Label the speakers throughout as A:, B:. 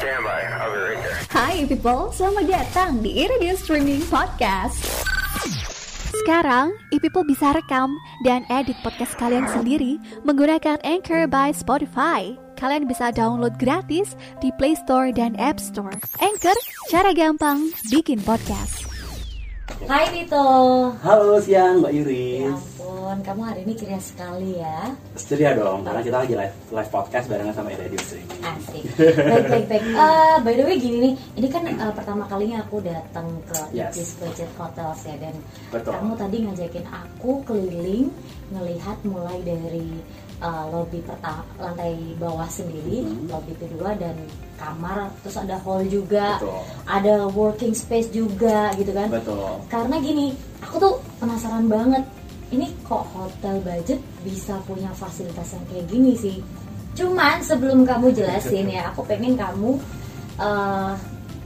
A: Stand by. I'll be right there.
B: Hai people, selamat datang di Radio Streaming Podcast.
C: Sekarang, e-people bisa rekam dan edit podcast kalian sendiri menggunakan Anchor by Spotify. Kalian bisa download gratis di Play Store dan App Store. Anchor, cara gampang bikin podcast.
D: Hai Tito.
E: Halo siang Mbak
D: Ya
E: Yuris.
D: Ampun, kamu hari ini ceria sekali ya.
E: Ceria dong, karena kita lagi live live podcast barengan sama Radio.
D: Asik. Baik, baik, baik. Eh, by the way gini nih, ini kan eh, pertama kalinya aku datang ke
E: Yes.
D: Ibis Budget Hotels ya dan
E: Betul.
D: kamu tadi ngajakin aku keliling ngelihat mulai dari eh, lobby pertama lantai bawah sendiri,
E: Mhm.
D: lobby kedua dan kamar, terus ada hall juga,
E: Betul.
D: ada working space juga gitu kan.
E: Betul.
D: karena gini aku tuh penasaran banget ini kok hotel budget bisa punya fasilitas yang kayak gini sih? Cuman sebelum kamu jelasin ya aku pengen kamu eh,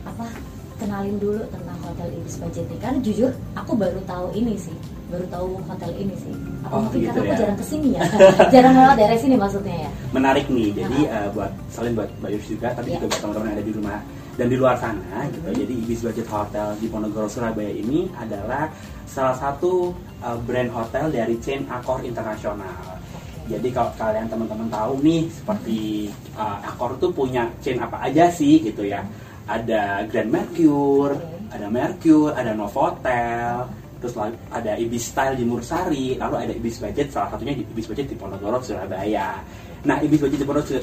D: apa kenalin dulu tentang hotel Ibis Budget ini. Karena jujur aku baru tahu ini sih. Baru tahu hotel ini sih. Apa
E: Oh,
D: mungkin
E: gitu
D: karena aku
E: ya.
D: jarang ke sini ya? Jarang lewat daerah sini maksudnya ya?
E: Menarik nih. Jadi eh, buat selain buat Mbak Yuris juga, tapi
D: Iya.
E: juga buat teman-teman yang ada di rumah dan di luar sana gitu. Jadi Ibis Budget Hotel di Ponorogo Surabaya ini adalah salah satu eh, brand hotel dari chain Accor Internasional. Jadi kalau kalian teman-teman tahu nih seperti uh, Accor tuh punya chain apa aja sih gitu ya. Ada Grand Mercure, ada Mercure, ada Novotel, terus ada Ibis Style di Mursari, lalu ada Ibis Budget salah satunya di Ibis Budget di Ponorogo Surabaya. Nah, Ibis Budget di Ponorogo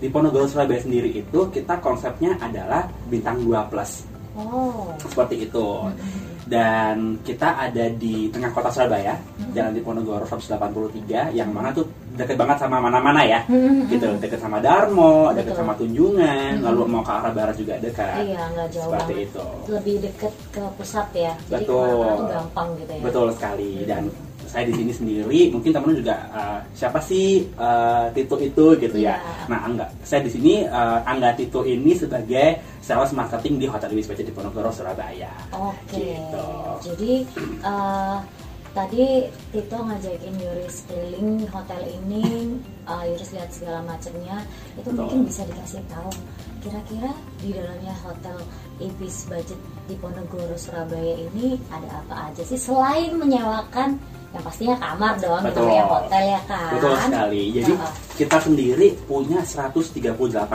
E: di Ponorogo Surabaya sendiri itu kita konsepnya adalah bintang 2 plus.
D: Oh.
E: Seperti itu. Dan kita ada di tengah kota Surabaya Jalan Diponegoro 183 yang mana tuh deket banget sama mana-mana ya. Gitu deket sama Darmo deket
D: Betul.
E: sama Tunjungan lalu mau ke arah barat juga dekat.
D: Iya nggak jauh
E: seperti
D: banget.
E: itu.
D: Lebih deket ke pusat ya. Jadi
E: Betul.
D: tuh gampang gitu ya.
E: Betul sekali. Dan saya di sini sendiri mungkin teman-teman juga uh, siapa sih uh, Tito itu gitu ya
D: Iya.
E: nah Angga saya di sini uh, Angga Tito ini sebagai sales marketing di Hotel di Ponorogo Surabaya
D: Oke,
E: Gitu.
D: jadi eh, tadi Tito ngajakin Yuris keliling hotel ini, eh, Yuris lihat segala macamnya, itu
E: Betul.
D: mungkin bisa dikasih tahu kira-kira di dalamnya hotel Ibis Budget di Ponorogo Surabaya ini ada apa aja sih selain menyewakan yang pastinya kamar dong,
E: Betul.
D: namanya hotel ya kan?
E: Betul sekali. Jadi kita sendiri punya 138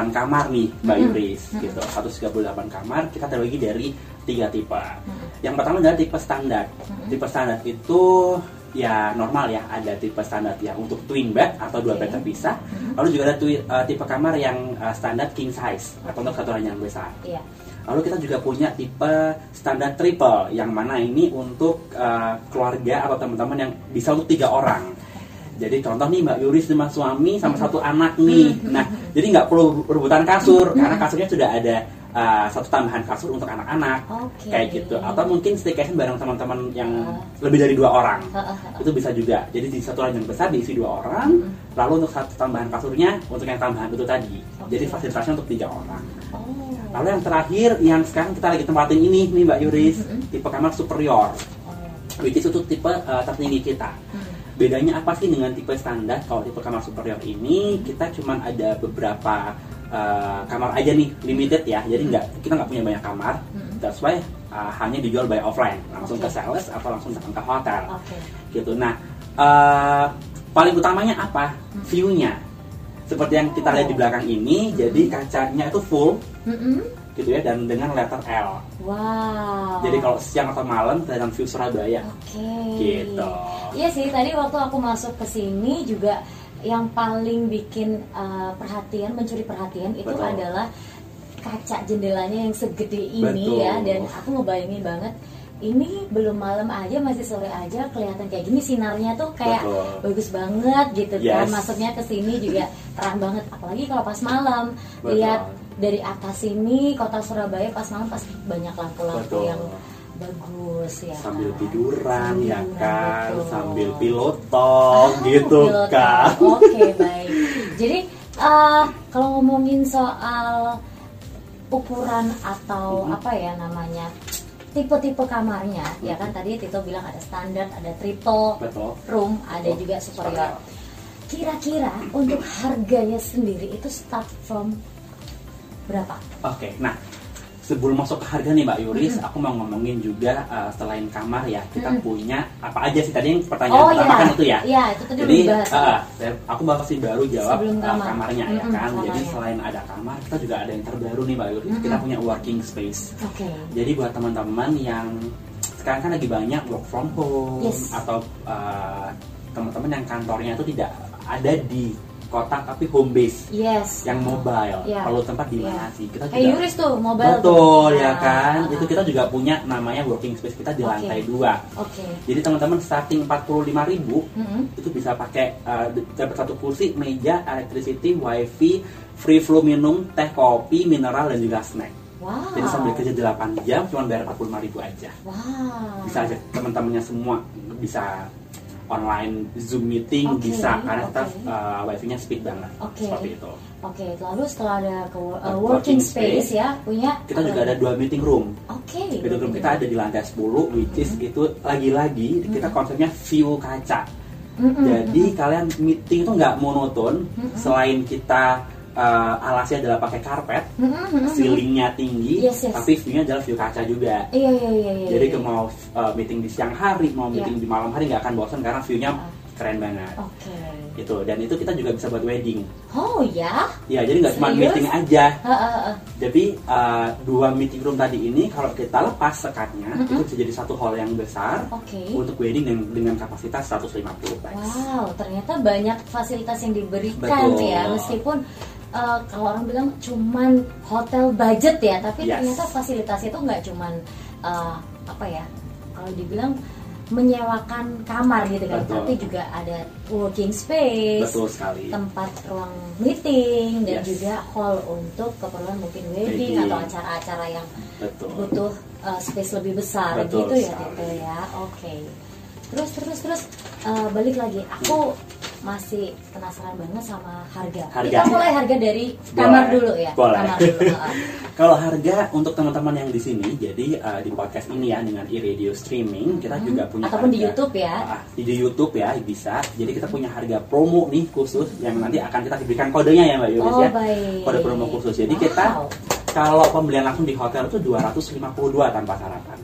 E: kamar nih, Mbak
D: Mm-mm.
E: Yuris,
D: Mm-mm.
E: gitu. 138 kamar kita terbagi dari tiga tipe.
D: Mm-mm.
E: Yang pertama adalah tipe standar.
D: Mm-mm.
E: Tipe standar itu ya normal ya, ada tipe standar ya untuk twin bed atau dua
D: Oke.
E: bed terpisah. Lalu juga ada twi- eh, tipe kamar yang eh, standar king size atau untuk satu orang yang besar.
D: Iya.
E: Lalu kita juga punya tipe standar triple yang mana ini untuk uh, keluarga atau teman-teman yang bisa untuk tiga orang. Jadi contoh nih Mbak Yuris sama suami sama satu anak nih. Nah, jadi nggak perlu rebutan kasur karena kasurnya sudah ada uh, satu tambahan kasur untuk anak-anak
D: Oke.
E: kayak gitu. Atau mungkin staycation bareng teman-teman yang
D: Ah.
E: lebih dari dua orang.
D: Heeh.
E: Itu bisa juga. Jadi di satu ranjang besar diisi dua orang. Lalu untuk satu tambahan kasurnya untuk yang tambahan itu tadi. Jadi
D: Oke.
E: fasilitasnya untuk tiga orang.
D: Oh.
E: Lalu yang terakhir yang sekarang kita lagi tempatin ini nih Mbak Yuris,
D: Mhm.
E: tipe kamar superior,
D: Oh.
E: which is itu tipe uh, tertinggi kita.
D: Hmm.
E: Bedanya apa sih dengan tipe standar? Kalau tipe kamar superior ini kita cuman ada beberapa uh, kamar aja nih limited ya, jadi nggak kita nggak punya banyak kamar.
D: Mhm.
E: That's why uh, hanya dijual by offline, langsung
D: Oke.
E: ke sales atau langsung datang ke hotel,
D: Oke.
E: gitu. Nah, uh, paling utamanya apa?
D: Hmm.
E: View-nya. Seperti yang kita lihat di belakang ini, jadi kacanya itu full
D: Mm-mm.
E: gitu ya dan dengan letter L.
D: Wow.
E: Jadi kalau siang atau malam kelihatan view Surabaya.
D: Oke.
E: Gitu.
D: Iya sih, tadi waktu aku masuk ke sini juga yang paling bikin uh, perhatian, mencuri perhatian itu
E: Betul.
D: adalah kaca jendelanya yang segede ini
E: Betul.
D: ya dan aku ngebayangin banget ini belum malam aja masih sore aja kelihatan kayak gini sinarnya tuh kayak
E: Betul.
D: bagus banget gitu kan
E: Yes.
D: masuknya ke sini juga terang banget apalagi kalau pas malam
E: Betul.
D: lihat dari atas sini kota Surabaya pas malam pas banyak lampu-lampu yang bagus ya
E: Sambil
D: kan?
E: tiduran
D: Sambil
E: ya
D: tiduran,
E: kan,
D: betul.
E: sambil pilotong
D: Ah,
E: gitu
D: pilot
E: kan.
D: Oke baik. Jadi eh, kalau ngomongin soal ukuran atau
E: Mhm.
D: apa ya namanya tipe-tipe kamarnya, ya kan tadi Tito bilang ada standar, ada triple
E: Betul.
D: room, ada
E: Betul.
D: juga superior. Kira-kira untuk harganya sendiri itu start from berapa?
E: Oke, nah sebelum masuk ke harga nih Mbak Yuris,
D: Mm-mm.
E: aku mau ngomongin juga uh, selain kamar ya, kita
D: Mm-mm.
E: punya apa aja sih tadi yang pertanyaan
D: Oh
E: pertama
D: iya.
E: kan itu ya.
D: Iya, itu tadi
E: Jadi uh, aku bakal sih baru jawab
D: Sebelum
E: uh,
D: kamar.
E: kamarnya ya
D: Mm-mm,
E: kan. Jadi
D: kamarnya.
E: selain ada kamar, kita juga ada yang terbaru nih Mbak Yuris.
D: Mm-mm.
E: Kita punya working space.
D: Oke.
E: Jadi buat teman-teman yang sekarang kan lagi banyak work from home
D: Yes.
E: atau uh, teman-teman yang kantornya itu tidak ada di kota tapi home base
D: Yes.
E: yang mobile.
D: Iya.
E: Perlu tempat di mana
D: Iya.
E: sih? Kita
D: Kayak
E: juga
D: Yuris tuh, mobile
E: Betul
D: tuh.
E: ya
D: Nah,
E: kan.
D: ah,
E: Itu kita juga punya namanya working space kita di
D: Oke.
E: lantai dua.
D: Oke.
E: Jadi teman-teman starting 45.000
D: Mm-mm.
E: itu bisa pakai uh, dapat satu kursi, meja, electricity, wifi, free flow minum, teh, kopi, mineral dan juga snack.
D: Wow.
E: Jadi sambil kerja 8 jam cuma bayar 45.000 aja.
D: Wow.
E: Bisa aja teman-temannya semua bisa online Zoom meeting
D: Oke,
E: bisa karena kita
D: oke.
E: uh, wifi-nya speed banget.
D: Oke.
E: Seperti itu.
D: Oke, lalu setelah ada ke uh, working
E: working
D: space,
E: space,
D: ya, punya
E: Kita juga ada dua meeting room.
D: Oke.
E: Meeting room kita ada di lantai 10 which is itu lagi-lagi kita konsepnya view kaca.
D: Mm-mm,
E: Jadi
D: mm-mm.
E: kalian meeting itu nggak monoton
D: Mm-mm.
E: selain kita uh, alasnya adalah pakai karpet,
D: Mm-mm, mm-mm.
E: ceilingnya tinggi,
D: Yes, yes.
E: tapi view-nya adalah view kaca juga.
D: Iya, iya, iya, iya.
E: Jadi
D: iya.
E: ke mau uh, meeting di siang hari, mau
D: Iya.
E: meeting di malam hari nggak akan bosan karena view-nya
D: Ah.
E: keren banget.
D: Oke.
E: Itu dan itu kita juga bisa buat wedding.
D: Oh ya?
E: Ya jadi nggak cuma meeting aja.
D: Ha, ha, ha.
E: Jadi uh, dua meeting room tadi ini kalau kita lepas sekatnya
D: Mm-mm.
E: itu bisa jadi satu hall yang besar
D: Oke.
E: untuk wedding dengan, dengan kapasitas 150 pax.
D: Wow, ternyata banyak fasilitas yang diberikan
E: Betul.
D: ya, meskipun uh, kalau orang bilang cuman hotel budget ya, tapi
E: Yes.
D: ternyata fasilitas itu nggak cuman uh, apa ya, kalau dibilang menyewakan kamar gitu kan,
E: Betul.
D: tapi juga ada working space,
E: Betul sekali.
D: tempat ruang meeting dan
E: Yes.
D: juga hall untuk keperluan mungkin wedding,
E: Wedding.
D: atau acara-acara yang
E: Betul.
D: butuh uh, space lebih besar
E: Betul
D: gitu ya
E: sekali.
D: Tete ya oke terus terus terus uh, balik lagi aku masih penasaran banget sama harga
E: Harga.
D: kita mulai harga dari kamar
E: Boleh.
D: dulu ya
E: Boleh.
D: kamar dulu.
E: Kalau harga untuk teman-teman yang di sini, jadi uh, di podcast ini ya dengan e-radio streaming kita
D: Hmm.
E: juga punya
D: ataupun di
E: harga-
D: YouTube ya
E: Ah, di di YouTube ya bisa. Jadi kita punya harga promo nih khusus yang nanti akan kita berikan kodenya ya Mbak Yuris
D: oh
E: ya.
D: baik
E: Kode promo khusus. Jadi
D: Wow.
E: kita kalau pembelian langsung di hotel itu 252 tanpa sarapan.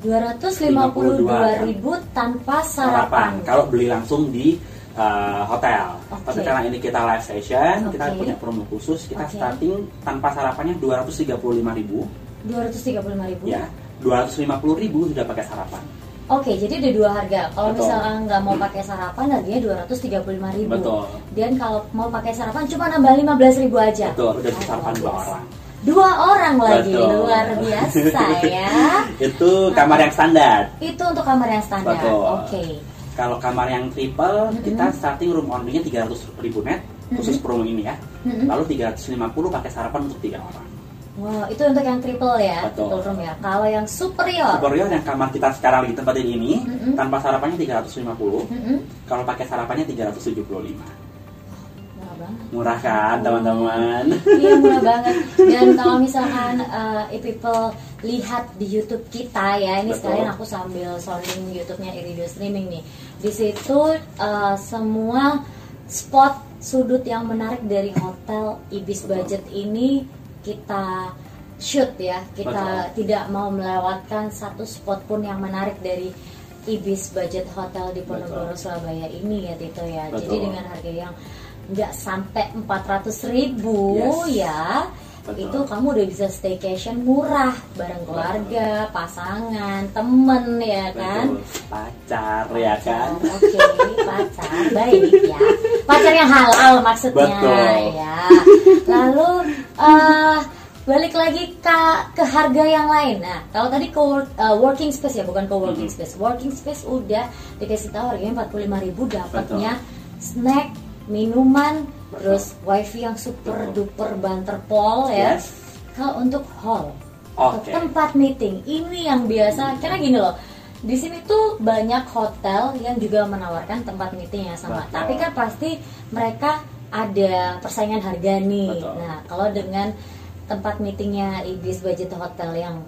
D: 252 ribu tanpa sarapan
E: Kalau beli langsung di uh, hotel.
D: Oke.
E: Tapi karena ini kita live session, kita
D: Oke.
E: punya promo khusus. Kita
D: Oke.
E: starting tanpa sarapannya 235.000 ribu
D: 235 ribu
E: ya. 250.000 ribu sudah pakai sarapan.
D: Oke, jadi ada dua harga. Kalau misalnya nggak mau pakai sarapan, harganya 235 ribu.
E: Betul.
D: Dan kalau mau pakai sarapan, cuma nambah 15 ribu aja.
E: Betul, udah bisa sarapan dua orang.
D: Dua orang lagi,
E: Betul.
D: luar biasa ya.
E: Itu kamar yang standar.
D: Itu untuk kamar yang standar. Oke.
E: Kalau kamar yang triple,
D: Mm-mm.
E: kita starting room only-nya 300 ribu net, khusus promo ini ya.
D: Mm-mm.
E: Lalu 350 pakai sarapan untuk tiga orang.
D: Wow, itu untuk yang triple ya,
E: Betul.
D: triple room ya. Kalau yang superior,
E: Superior yang kamar kita sekarang lagi tempatin ini,
D: Mm-mm.
E: tanpa sarapannya 350,
D: Mm-mm.
E: kalau pakai sarapannya 375.
D: murah banget.
E: Murah kan teman-teman?
D: Iya murah banget. Dan kalau misalkan uh, if people lihat di YouTube kita ya, ini
E: Betul.
D: sekalian aku sambil sounding YouTube-nya Iridio Streaming nih. Di situ uh, semua spot sudut yang menarik dari hotel Ibis
E: Betul.
D: Budget ini kita shoot ya. Kita
E: Betul.
D: tidak mau melewatkan satu spot pun yang menarik dari Ibis Budget Hotel di Ponorogo. Surabaya ini ya Tito ya. Jadi
E: Betul.
D: dengan harga yang nggak sampai 400 ribu
E: Yes.
D: ya
E: Betul.
D: itu kamu udah bisa staycation murah bareng keluarga pasangan temen ya kan
E: Betul. Pacar ya kan?
D: oke pacar baik ya pacar yang halal maksudnya
E: Betul.
D: ya lalu eh, balik lagi ke ke harga yang lain nah kalau tadi ke eh, working space ya bukan ke working
E: Mhm.
D: space working space udah dikasih tahu harganya 45.000 dapatnya snack minuman. Terus wifi yang super
E: Betul.
D: duper banter pol ya
E: Yes.
D: kalau untuk hall
E: Oke.
D: tempat meeting ini yang biasa karena gini loh di sini tuh banyak hotel yang juga menawarkan tempat meeting yang sama
E: Betul.
D: tapi kan pasti mereka ada persaingan harga nih
E: Betul.
D: nah kalau dengan tempat meetingnya Ibis Budget Hotel yang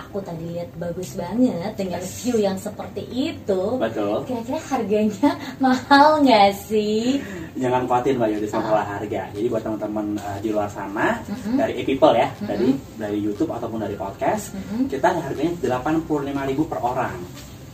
D: aku tadi lihat bagus banget dengan view yang seperti itu.
E: Betul.
D: Kira-kira harganya mahal nggak sih?
E: Jangan khawatir Mbak Yudis
D: Ah.
E: masalah harga. Jadi buat teman-teman uh, di luar sana
D: Mhm.
E: dari e-people ya,
D: Mhm.
E: dari dari YouTube ataupun dari podcast,
D: Mhm.
E: kita harganya 85.000 per orang.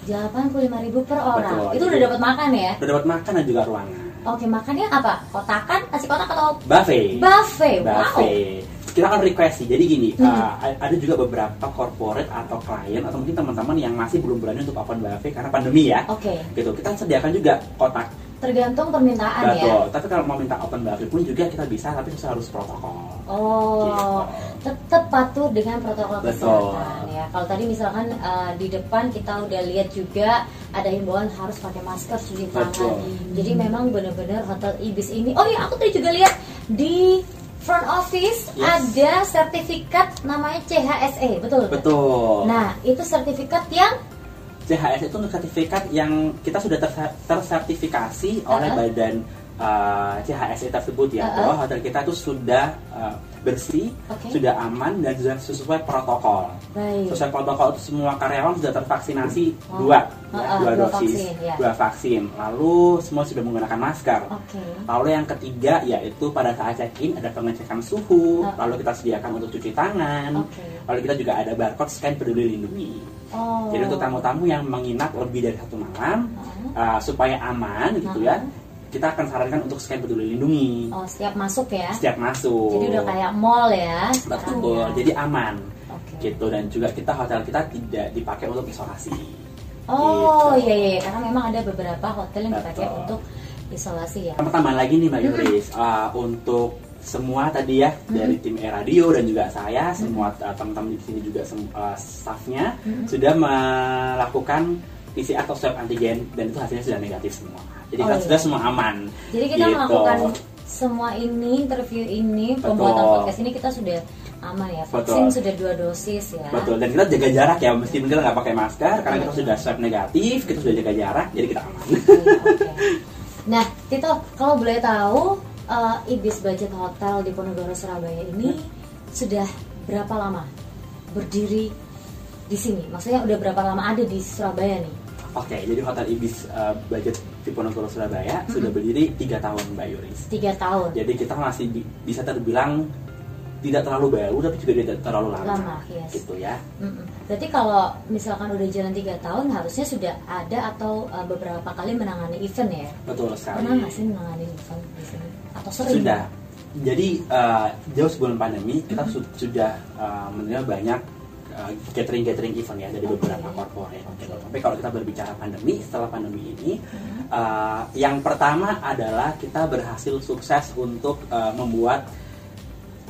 D: 85.000 per orang.
E: Betul.
D: Itu udah dapat makan ya?
E: Udah dapat makan dan juga ruangan.
D: Oke, makannya apa? Kotakan, nasi kotak atau
E: Buffet.
D: buffet? Wow.
E: Buffet. Kita akan request sih. Jadi gini,
D: Hmm.
E: uh, ada juga beberapa corporate atau klien atau mungkin teman-teman yang masih belum berani untuk open buffet karena pandemi ya.
D: Oke,
E: Gitu. Kita sediakan juga kotak.
D: tergantung permintaan ya.
E: Betul. Tapi kalau mau minta open buffet pun juga kita bisa, tapi itu harus protokol.
D: Oh,
E: Gitu.
D: tetap patuh dengan protokol
E: Betul.
D: kesehatan ya. Kalau tadi misalkan uh, di depan kita udah lihat juga ada himbauan harus pakai masker, cuci tangan.
E: Betul.
D: Jadi memang benar-benar hotel Ibis ini. Oh iya, aku tadi juga lihat di front office
E: Yes.
D: ada sertifikat namanya CHSE, betul?
E: Betul.
D: Nah, itu sertifikat yang
E: CHS itu sertifikat yang kita sudah ter- tersertifikasi oleh
D: Uh-uh.
E: badan uh, CHSE tersebut ya
D: Uh-uh.
E: bahwa hotel kita itu sudah uh, bersih,
D: Oke.
E: sudah aman dan sudah sesuai protokol.
D: baik.
E: Sesuai protokol itu semua karyawan sudah tervaksinasi
D: Oh.
E: dua, ya, dua,
D: dua
E: dosis,
D: vaksin, ya.
E: dua vaksin. Lalu semua sudah menggunakan masker.
D: Oke.
E: Lalu yang ketiga yaitu pada saat check-in ada pengecekan suhu,
D: Uh.
E: lalu kita sediakan untuk cuci tangan,
D: Oke.
E: lalu kita juga ada barcode scan peduli lindungi.
D: Oh.
E: Jadi untuk tamu-tamu yang menginap lebih dari satu malam
D: Uh-uh.
E: uh, supaya aman gitu ya,
D: Uh-huh.
E: Kita akan sarankan untuk scan peduli lindungi
D: Oh, setiap masuk ya.
E: setiap masuk.
D: Jadi udah kayak mall ya.
E: betul.
D: ya.
E: Jadi aman
D: Oke.
E: gitu dan juga kita hotel kita tidak dipakai untuk isolasi.
D: Oh
E: Gitu.
D: iya iya karena memang ada beberapa hotel yang dipakai
E: Betul.
D: untuk isolasi ya.
E: Pertama lagi nih Mbak Yuris, uh, untuk semua tadi ya dari tim E Radio dan juga saya, semua uh, teman-teman di sini juga uh, staffnya sudah melakukan PCR atau swab antigen dan itu hasilnya sudah negatif semua. Jadi
D: Oh,
E: kita
D: iya.
E: sudah semua aman.
D: Jadi kita
E: Gitu.
D: melakukan semua ini interview ini
E: Betul.
D: pembuatan podcast ini kita sudah aman ya. Vaksin
E: Betul.
D: sudah dua dosis ya.
E: Betul dan kita jaga jarak ya meskipun kita nggak pakai masker karena kita
D: Iya.
E: sudah swab negatif, kita sudah jaga jarak, jadi kita aman.
D: Oke, oke. Nah, Tito, kalau boleh tahu uh, Ibis Budget Hotel di Ponorogo Surabaya ini sudah berapa lama berdiri di sini? Maksudnya udah berapa lama ada di Surabaya nih?
E: Oke, jadi Hotel Ibis uh, Budget Diponegoro Surabaya sudah berdiri tiga tahun Mbak Yuris.
D: Tiga tahun.
E: Jadi kita masih bi- bisa terbilang tidak terlalu baru tapi juga tidak terlalu lama.
D: Lama, yes.
E: Gitu ya.
D: Mm-mm. Berarti kalau misalkan udah jalan tiga tahun harusnya sudah ada atau uh, beberapa kali menangani event ya?
E: Betul sekali.
D: Pernah nggak sih menangani event di sini? Atau sering?
E: Sudah. Jadi uh, jauh sebelum pandemi kita su- sudah uh, menerima banyak uh, catering-catering event ya dari beberapa corporate.
D: Oke.
E: gitu. Tapi kalau kita berbicara pandemi, setelah pandemi ini, uh, yang pertama adalah kita berhasil sukses untuk uh, membuat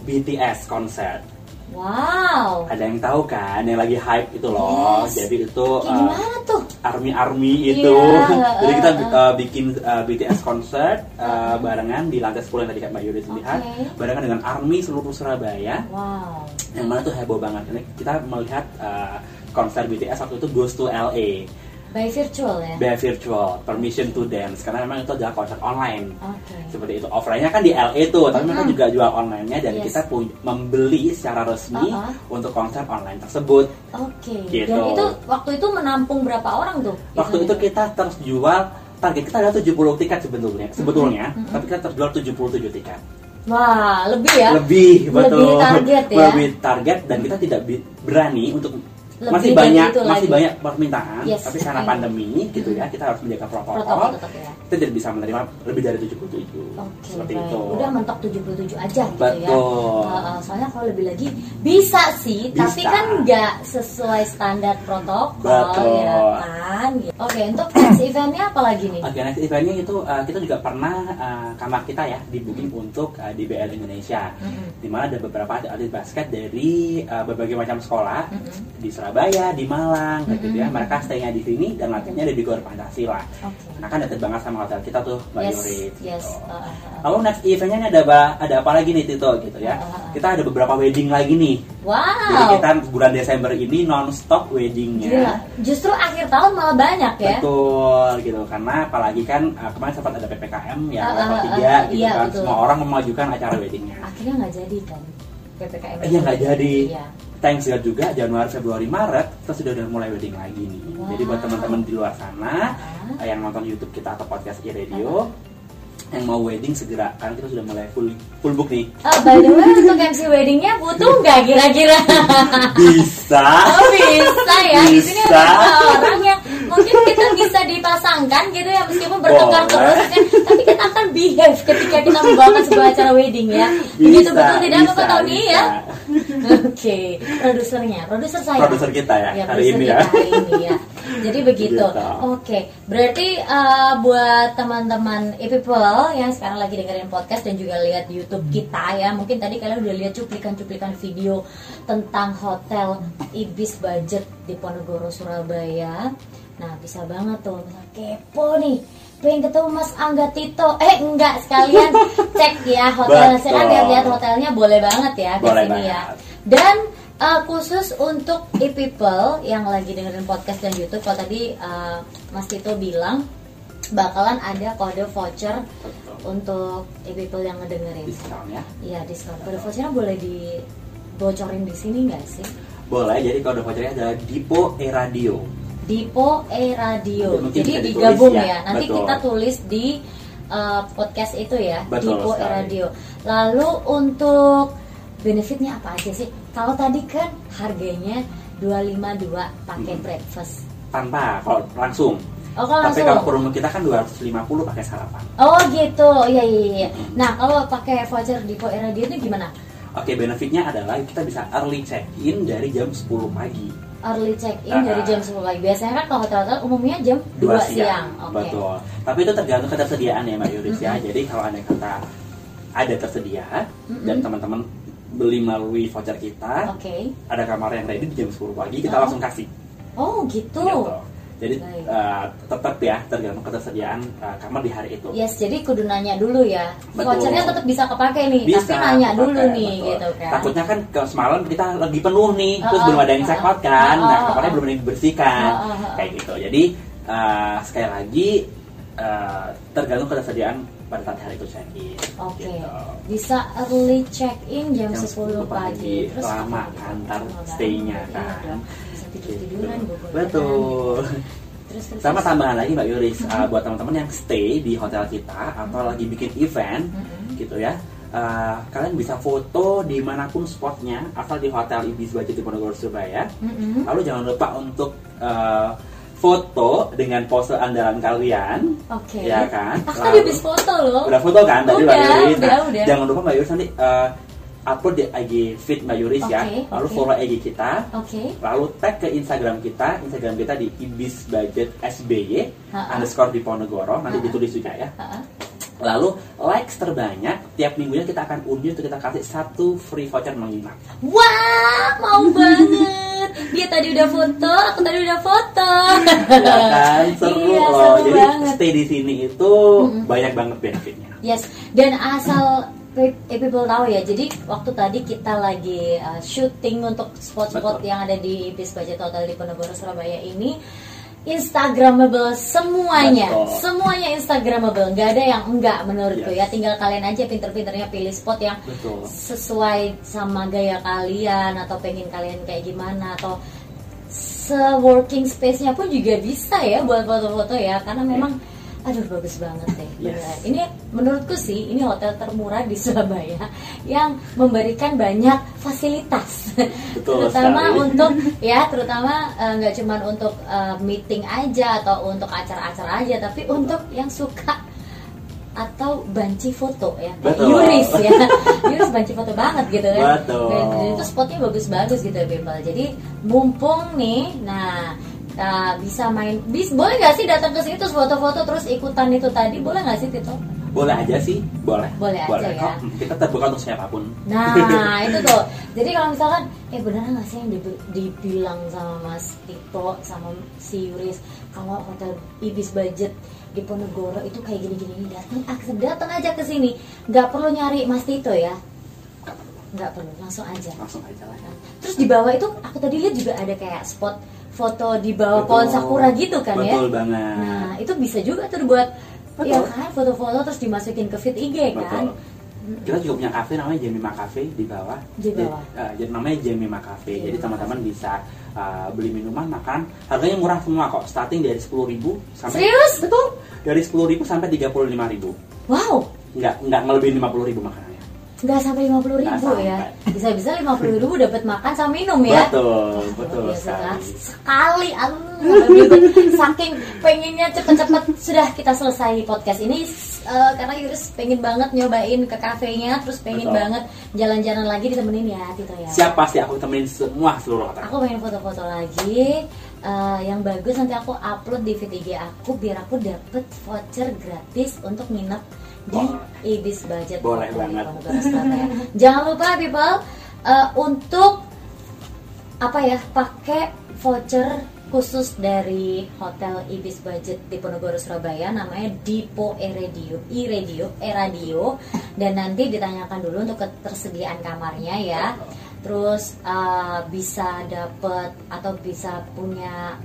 E: BTS konser.
D: Wow.
E: Ada yang tahu kan, yang lagi hype itu loh.
D: Yes.
E: Jadi itu uh,
D: tuh?
E: army-army itu.
D: Iya,
E: Jadi kita
D: uh,
E: bikin uh, BTS concert uh, barengan di lantai 10 yang tadi Kak Mbak Yudis lihat,
D: Oke.
E: barengan dengan army seluruh Surabaya.
D: Wow.
E: Yang mana tuh heboh banget. Ini kita melihat uh, konser BTS waktu itu Goes to LA,
D: By virtual ya?
E: by virtual, permission to dance karena memang itu adalah konser online.
D: Oke.
E: Seperti itu. Offline-nya kan di LA tuh, tapi mereka
D: Mhm.
E: juga jual online-nya dan
D: Yes.
E: kita membeli secara resmi
D: Uh-uh.
E: untuk konser online tersebut.
D: Oke.
E: Gitu.
D: Dan itu waktu itu menampung berapa orang tuh?
E: Waktu itu kita terjual target kita adalah 70 tiket sebetulnya. Sebetulnya,
D: Mhm.
E: tapi kita terjual 77 tiket.
D: Wah, lebih ya?
E: Lebih, betul.
D: Lebih target ya?
E: Lebih target dan kita tidak berani untuk
D: Lebih
E: masih banyak
D: itu
E: masih
D: lagi.
E: banyak permintaan,
D: Yes,
E: tapi karena pandemi gitu ya, kita harus menjaga protokol.
D: Protokol tetap ya.
E: Kita tidak bisa menerima lebih dari 77.
D: Oke,
E: Seperti
D: baik.
E: itu.
D: Udah mentok 77 aja gitu ya.
E: Betul.
D: Uh, soalnya kalau lebih lagi bisa sih,
E: Bisa.
D: tapi kan nggak sesuai standar protokol
E: Betul.
D: ya kan. Oke, untuk next eventnya apa lagi nih?
E: Oke, next eventnya itu uh, kita juga pernah uh, kamar kita ya di booking untuk uh, di BL Indonesia,
D: Mm-mm.
E: di mana ada beberapa atlet basket dari uh, berbagai macam sekolah
D: Mm-mm.
E: di Surabaya, di Malang, gitu ya.
D: Mm-mm.
E: Mereka stay-nya di sini dan latihannya ada di Gor Pancasila.
D: Oke.
E: Nah kan deket banget sama hotel kita tuh, Mbak
D: Yes, yes.
E: gitu.
D: Uh, uh, uh.
E: Lalu next eventnya ini ada apa, ada apa lagi nih Tito gitu ya?
D: Uh, uh, uh.
E: Kita ada beberapa wedding lagi nih. Jadi
D: Wow.
E: kita bulan Desember ini non-stop weddingnya.
D: Gila. Justru akhir tahun malah banyak ya.
E: Betul gitu karena apalagi kan uh, kemarin sempat ada PPKM ya
D: Ah,
E: level
D: ah,
E: 3
D: ah,
E: gitu
D: iya,
E: kan
D: betul.
E: semua orang memajukan acara weddingnya.
D: Akhirnya nggak jadi kan PPKM.
E: Iya, nggak jadi.
D: Iya.
E: Thanks God juga Januari, Februari, Maret kita sudah udah mulai wedding lagi nih.
D: Wow.
E: Jadi buat teman-teman di luar sana
D: Ah.
E: eh, yang nonton YouTube kita atau podcast e-radio yang mau wedding segera karena kita sudah mulai full full book nih.
D: Oh, by the way untuk MC weddingnya butuh nggak kira-kira?
E: Bisa.
D: Oh bisa ya. Di sini
E: Bisa.
D: ada orang yang mungkin kita bisa dipasangkan gitu ya meskipun bertengkar terus kan, tapi kita akan behave ketika kita membawakan sebuah acara wedding ya. Begitu betul tidak Tony
E: bisa.
D: ya? Oke, produsernya, produser saya.
E: Produser kita ya, hari
D: produser
E: ini ya.
D: hari ini ya. Jadi begitu.
E: Gitu.
D: Oke, berarti uh, buat teman-teman e-people yang sekarang lagi dengerin podcast dan juga lihat di YouTube kita ya, mungkin tadi kalian udah lihat cuplikan-cuplikan video tentang hotel Ibis Budget di Ponorogo Surabaya. Nah, bisa banget tuh, kepo nih pengen ketemu Mas Angga Tito eh enggak sekalian cek ya hotel saya kan
E: Betul.
D: lihat-lihat hotelnya boleh banget ya di
E: Boleh
D: sini ya
E: banget.
D: Dan uh, khusus untuk e-people yang lagi dengerin podcast dan YouTube, kalau tadi uh, Mas Tito bilang bakalan ada kode voucher untuk e-people yang ngedengerin.
E: Diskon ya.
D: Iya diskon. Kode vouchernya boleh dibocorin di sini nggak sih?
E: Boleh. Jadi kode vouchernya adalah Dipo E Radio.
D: Dipo E Radio.
E: Mungkin
D: Jadi digabung
E: ya.
D: ya. Nanti
E: Betul.
D: kita tulis di uh, podcast itu ya,
E: Betul
D: Dipo E. Radio. Lalu untuk benefitnya apa aja sih? Kalau tadi kan harganya 252 pakai
E: Hmm.
D: breakfast.
E: Tanpa kalau langsung.
D: Oh, kalau
E: Tapi
D: langsung.
E: kalau promo kita kan 250 pakai sarapan.
D: Oh gitu, iya iya iya. Nah kalau pakai voucher Dipo E Radio itu gimana?
E: Oke, benefitnya adalah kita bisa early check-in dari jam 10 pagi.
D: Early check in
E: Ah.
D: dari jam 10 pagi. Biasanya kan kalau hotel-hotel umumnya jam 2, siang. Oke.
E: Betul. Tapi itu tergantung ketersediaan ya Mbak Yuris ya. Jadi kalau ada kata ada tersedia dan teman-teman beli melalui voucher kita,
D: Oke.
E: ada kamar yang ready di jam 10 pagi, kita
D: Oh.
E: langsung kasih.
D: Oh gitu.
E: Gitu. Jadi
D: Baik.
E: eh, tetap ya tergantung ketersediaan eh, kamar di hari itu.
D: Yes, jadi kudu nanya dulu ya.
E: Betul.
D: Vouchernya tetap bisa kepake nih,
E: Bisa,
D: tapi nanya
E: kepakai,
D: dulu nih
E: betul.
D: gitu kan.
E: Takutnya kan ke semalam kita lagi penuh nih, terus
D: Ah,
E: belum ada yang
D: ah,
E: check out kan,
D: ah,
E: nah
D: ah,
E: kamarnya
D: ah.
E: belum ada yang dibersihkan, kayak gitu. Jadi eh, sekali lagi eh, tergantung ketersediaan pada saat hari itu check in.
D: Oke.
E: Gitu.
D: Bisa early check in jam,
E: Jam
D: 10
E: 10
D: pagi.
E: pagi. Ntar
D: Lama banget.
E: stay-nya kan.
D: Bisa tidur
E: Gitu. Betul.
D: Terus, terus,
E: Sama
D: terus.
E: tambahan lagi Mbak Yuris, uh, buat teman-teman yang stay di hotel kita atau lagi bikin event,
D: Mm-hmm.
E: gitu ya. uh, kalian bisa foto di mana pun spotnya asal di hotel Ibis Budget di Ponorogo Surabaya.
D: Mm-mm.
E: Lalu jangan lupa untuk uh, foto dengan pose andalan kalian,
D: Oke.
E: ya kan?
D: Aku tadi habis foto loh.
E: Udah foto kan tadi
D: Udah,
E: Mbak Yuris.
D: udah, udah.
E: Jangan lupa Mbak Yuris nanti uh, upload di IG feed Mbak Yuris ya.
D: Oke,
E: Lalu
D: oke.
E: follow IG kita.
D: Oke.
E: Lalu tag ke Instagram kita, Instagram kita di ibis budget SBY underscore di Ponegoro, nanti
D: Ha-ha.
E: ditulis juga ya.
D: Ha-ha.
E: Lalu likes terbanyak tiap minggunya kita akan undi untuk kita kasih satu free voucher menginap.
D: Wah, mau banget. Dia tadi udah foto, aku tadi udah foto.
E: ya kan seru
D: Iya,
E: loh.
D: seru
E: Jadi
D: banget.
E: stay di sini itu banyak banget benefitnya.
D: Yes, dan asal eh, people tahu ya, jadi waktu tadi kita lagi uh, syuting untuk spot-spot
E: Betul.
D: yang ada di Bis Budget Hotel di Ponorogo Surabaya ini Instagramable semuanya,
E: Betul.
D: semuanya Instagramable, nggak ada yang enggak menurutku
E: Yes.
D: ya. Tinggal kalian aja pinter-pinternya pilih spot yang
E: Betul.
D: sesuai sama gaya kalian atau pengen kalian kayak gimana atau se-working space-nya pun juga bisa ya buat foto-foto ya karena memang aduh bagus banget deh
E: Yes.
D: ini menurutku sih ini hotel termurah di Surabaya yang memberikan banyak fasilitas
E: Betul
D: terutama
E: sekali.
D: untuk ya terutama eh, nggak cuman untuk eh, meeting aja atau untuk acara-acara aja tapi untuk yang suka atau banci foto ya
E: Betul.
D: Yuris ya Yuris banci foto banget gitu kan
E: Betul.
D: dan, itu spotnya bagus-bagus gitu ya Bimbel jadi mumpung nih nah uh, bisa main bis boleh nggak sih datang ke sini terus foto-foto terus ikutan itu tadi boleh nggak sih Tito
E: Boleh aja sih, boleh.
D: Boleh aja ya.
E: kok. Kita terbuka untuk siapa pun.
D: Nah itu tuh Jadi kalau misalkan Eh beneran gak sih yang dibi- dibilang sama Mas Tito Sama si Yuris Kalau hotel Ibis Budget di Ponegoro itu kayak gini-gini datang akses datang aja ke sini nggak perlu nyari Mas Tito ya
E: Nggak perlu.
D: nggak langsung aja
E: Langsung aja lah.
D: Nah, terus di bawah itu aku tadi lihat juga ada kayak spot foto di bawah
E: Betul.
D: pohon sakura gitu kan ya
E: Betul banget.
D: nah itu bisa juga tuh buat
E: Betul.
D: ya kan foto-foto terus dimasukin ke feed IG kan
E: Betul. Kita juga punya kafe namanya Jemima Cafe di bawah.
D: Di bawah.
E: Jadi, eh, jadi namanya Jemima Cafe.
D: Jemima
E: Jadi teman-teman bisa eh, beli minuman, makan. Harganya murah semua kok. Starting dari 10.000 sampai
D: Serius?
E: Betul. Dari 10.000 sampai 35.000.
D: Wow,
E: Nggak nggak ngelebihin 50.000 makanannya.
D: Nggak sampai lima puluh ribu ya? Bisa-bisa lima puluh ribu dapat makan sama minum ya?
E: Betul, betul sekali.
D: Sekali, saking pengennya cepet-cepet sudah kita selesai podcast ini eh, karena Yuris pengen banget nyobain ke kafenya, terus pengen
E: Betul.
D: banget jalan-jalan lagi ditemenin ya Tito ya.
E: Siap pasti aku temenin semua seluruh kota.
D: Aku pengen foto-foto lagi eh, yang bagus nanti aku upload di IG aku biar aku dapet voucher gratis untuk nginep di. Ibis Budget
E: Boleh banget.
D: Surabaya. Jangan lupa people eh, untuk apa ya pakai voucher khusus dari Hotel Ibis Budget di Ponegoro Surabaya namanya Dipo E-Radio E-Radio E-Radio dan nanti ditanyakan dulu untuk ketersediaan kamarnya ya terus eh, bisa dapet atau bisa punya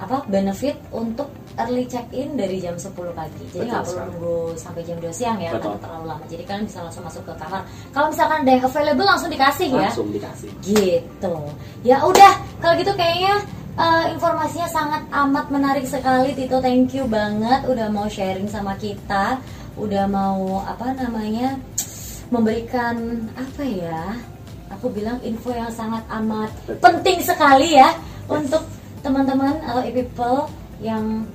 D: apa benefit untuk early check in dari jam 10 pagi. Jadi
E: Betul
D: nggak perlu nunggu sampai jam 2 siang ya
E: Betul.
D: atau terlalu lama. Jadi kalian bisa langsung masuk ke kamar. Kalau misalkan ada yang available langsung dikasih ya.
E: Langsung dikasih.
D: gitu. Ya udah kalau gitu kayaknya eh, informasinya sangat amat menarik sekali Tito. Thank you banget udah mau sharing sama kita. Udah mau apa namanya memberikan apa ya aku bilang info yang sangat amat
E: Betul.
D: penting sekali ya untuk teman-teman atau people yang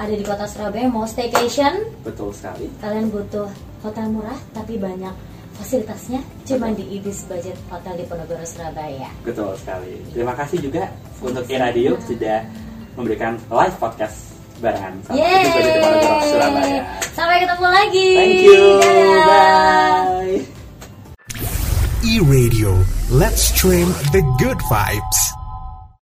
D: ada di kota Surabaya mau staycation
E: Betul sekali.
D: kalian butuh hotel murah tapi banyak fasilitasnya cuma di Ibis Budget Hotel di Ponegoro Surabaya.
E: Betul sekali. Terima kasih juga untuk E-Radio sudah memberikan live podcast barengan sama
D: Yeay!
E: Ibis Budget Surabaya.
D: Sampai ketemu lagi.
E: Thank you.
D: Dadah.
E: Bye.
A: E-Radio. Let's stream the good vibes.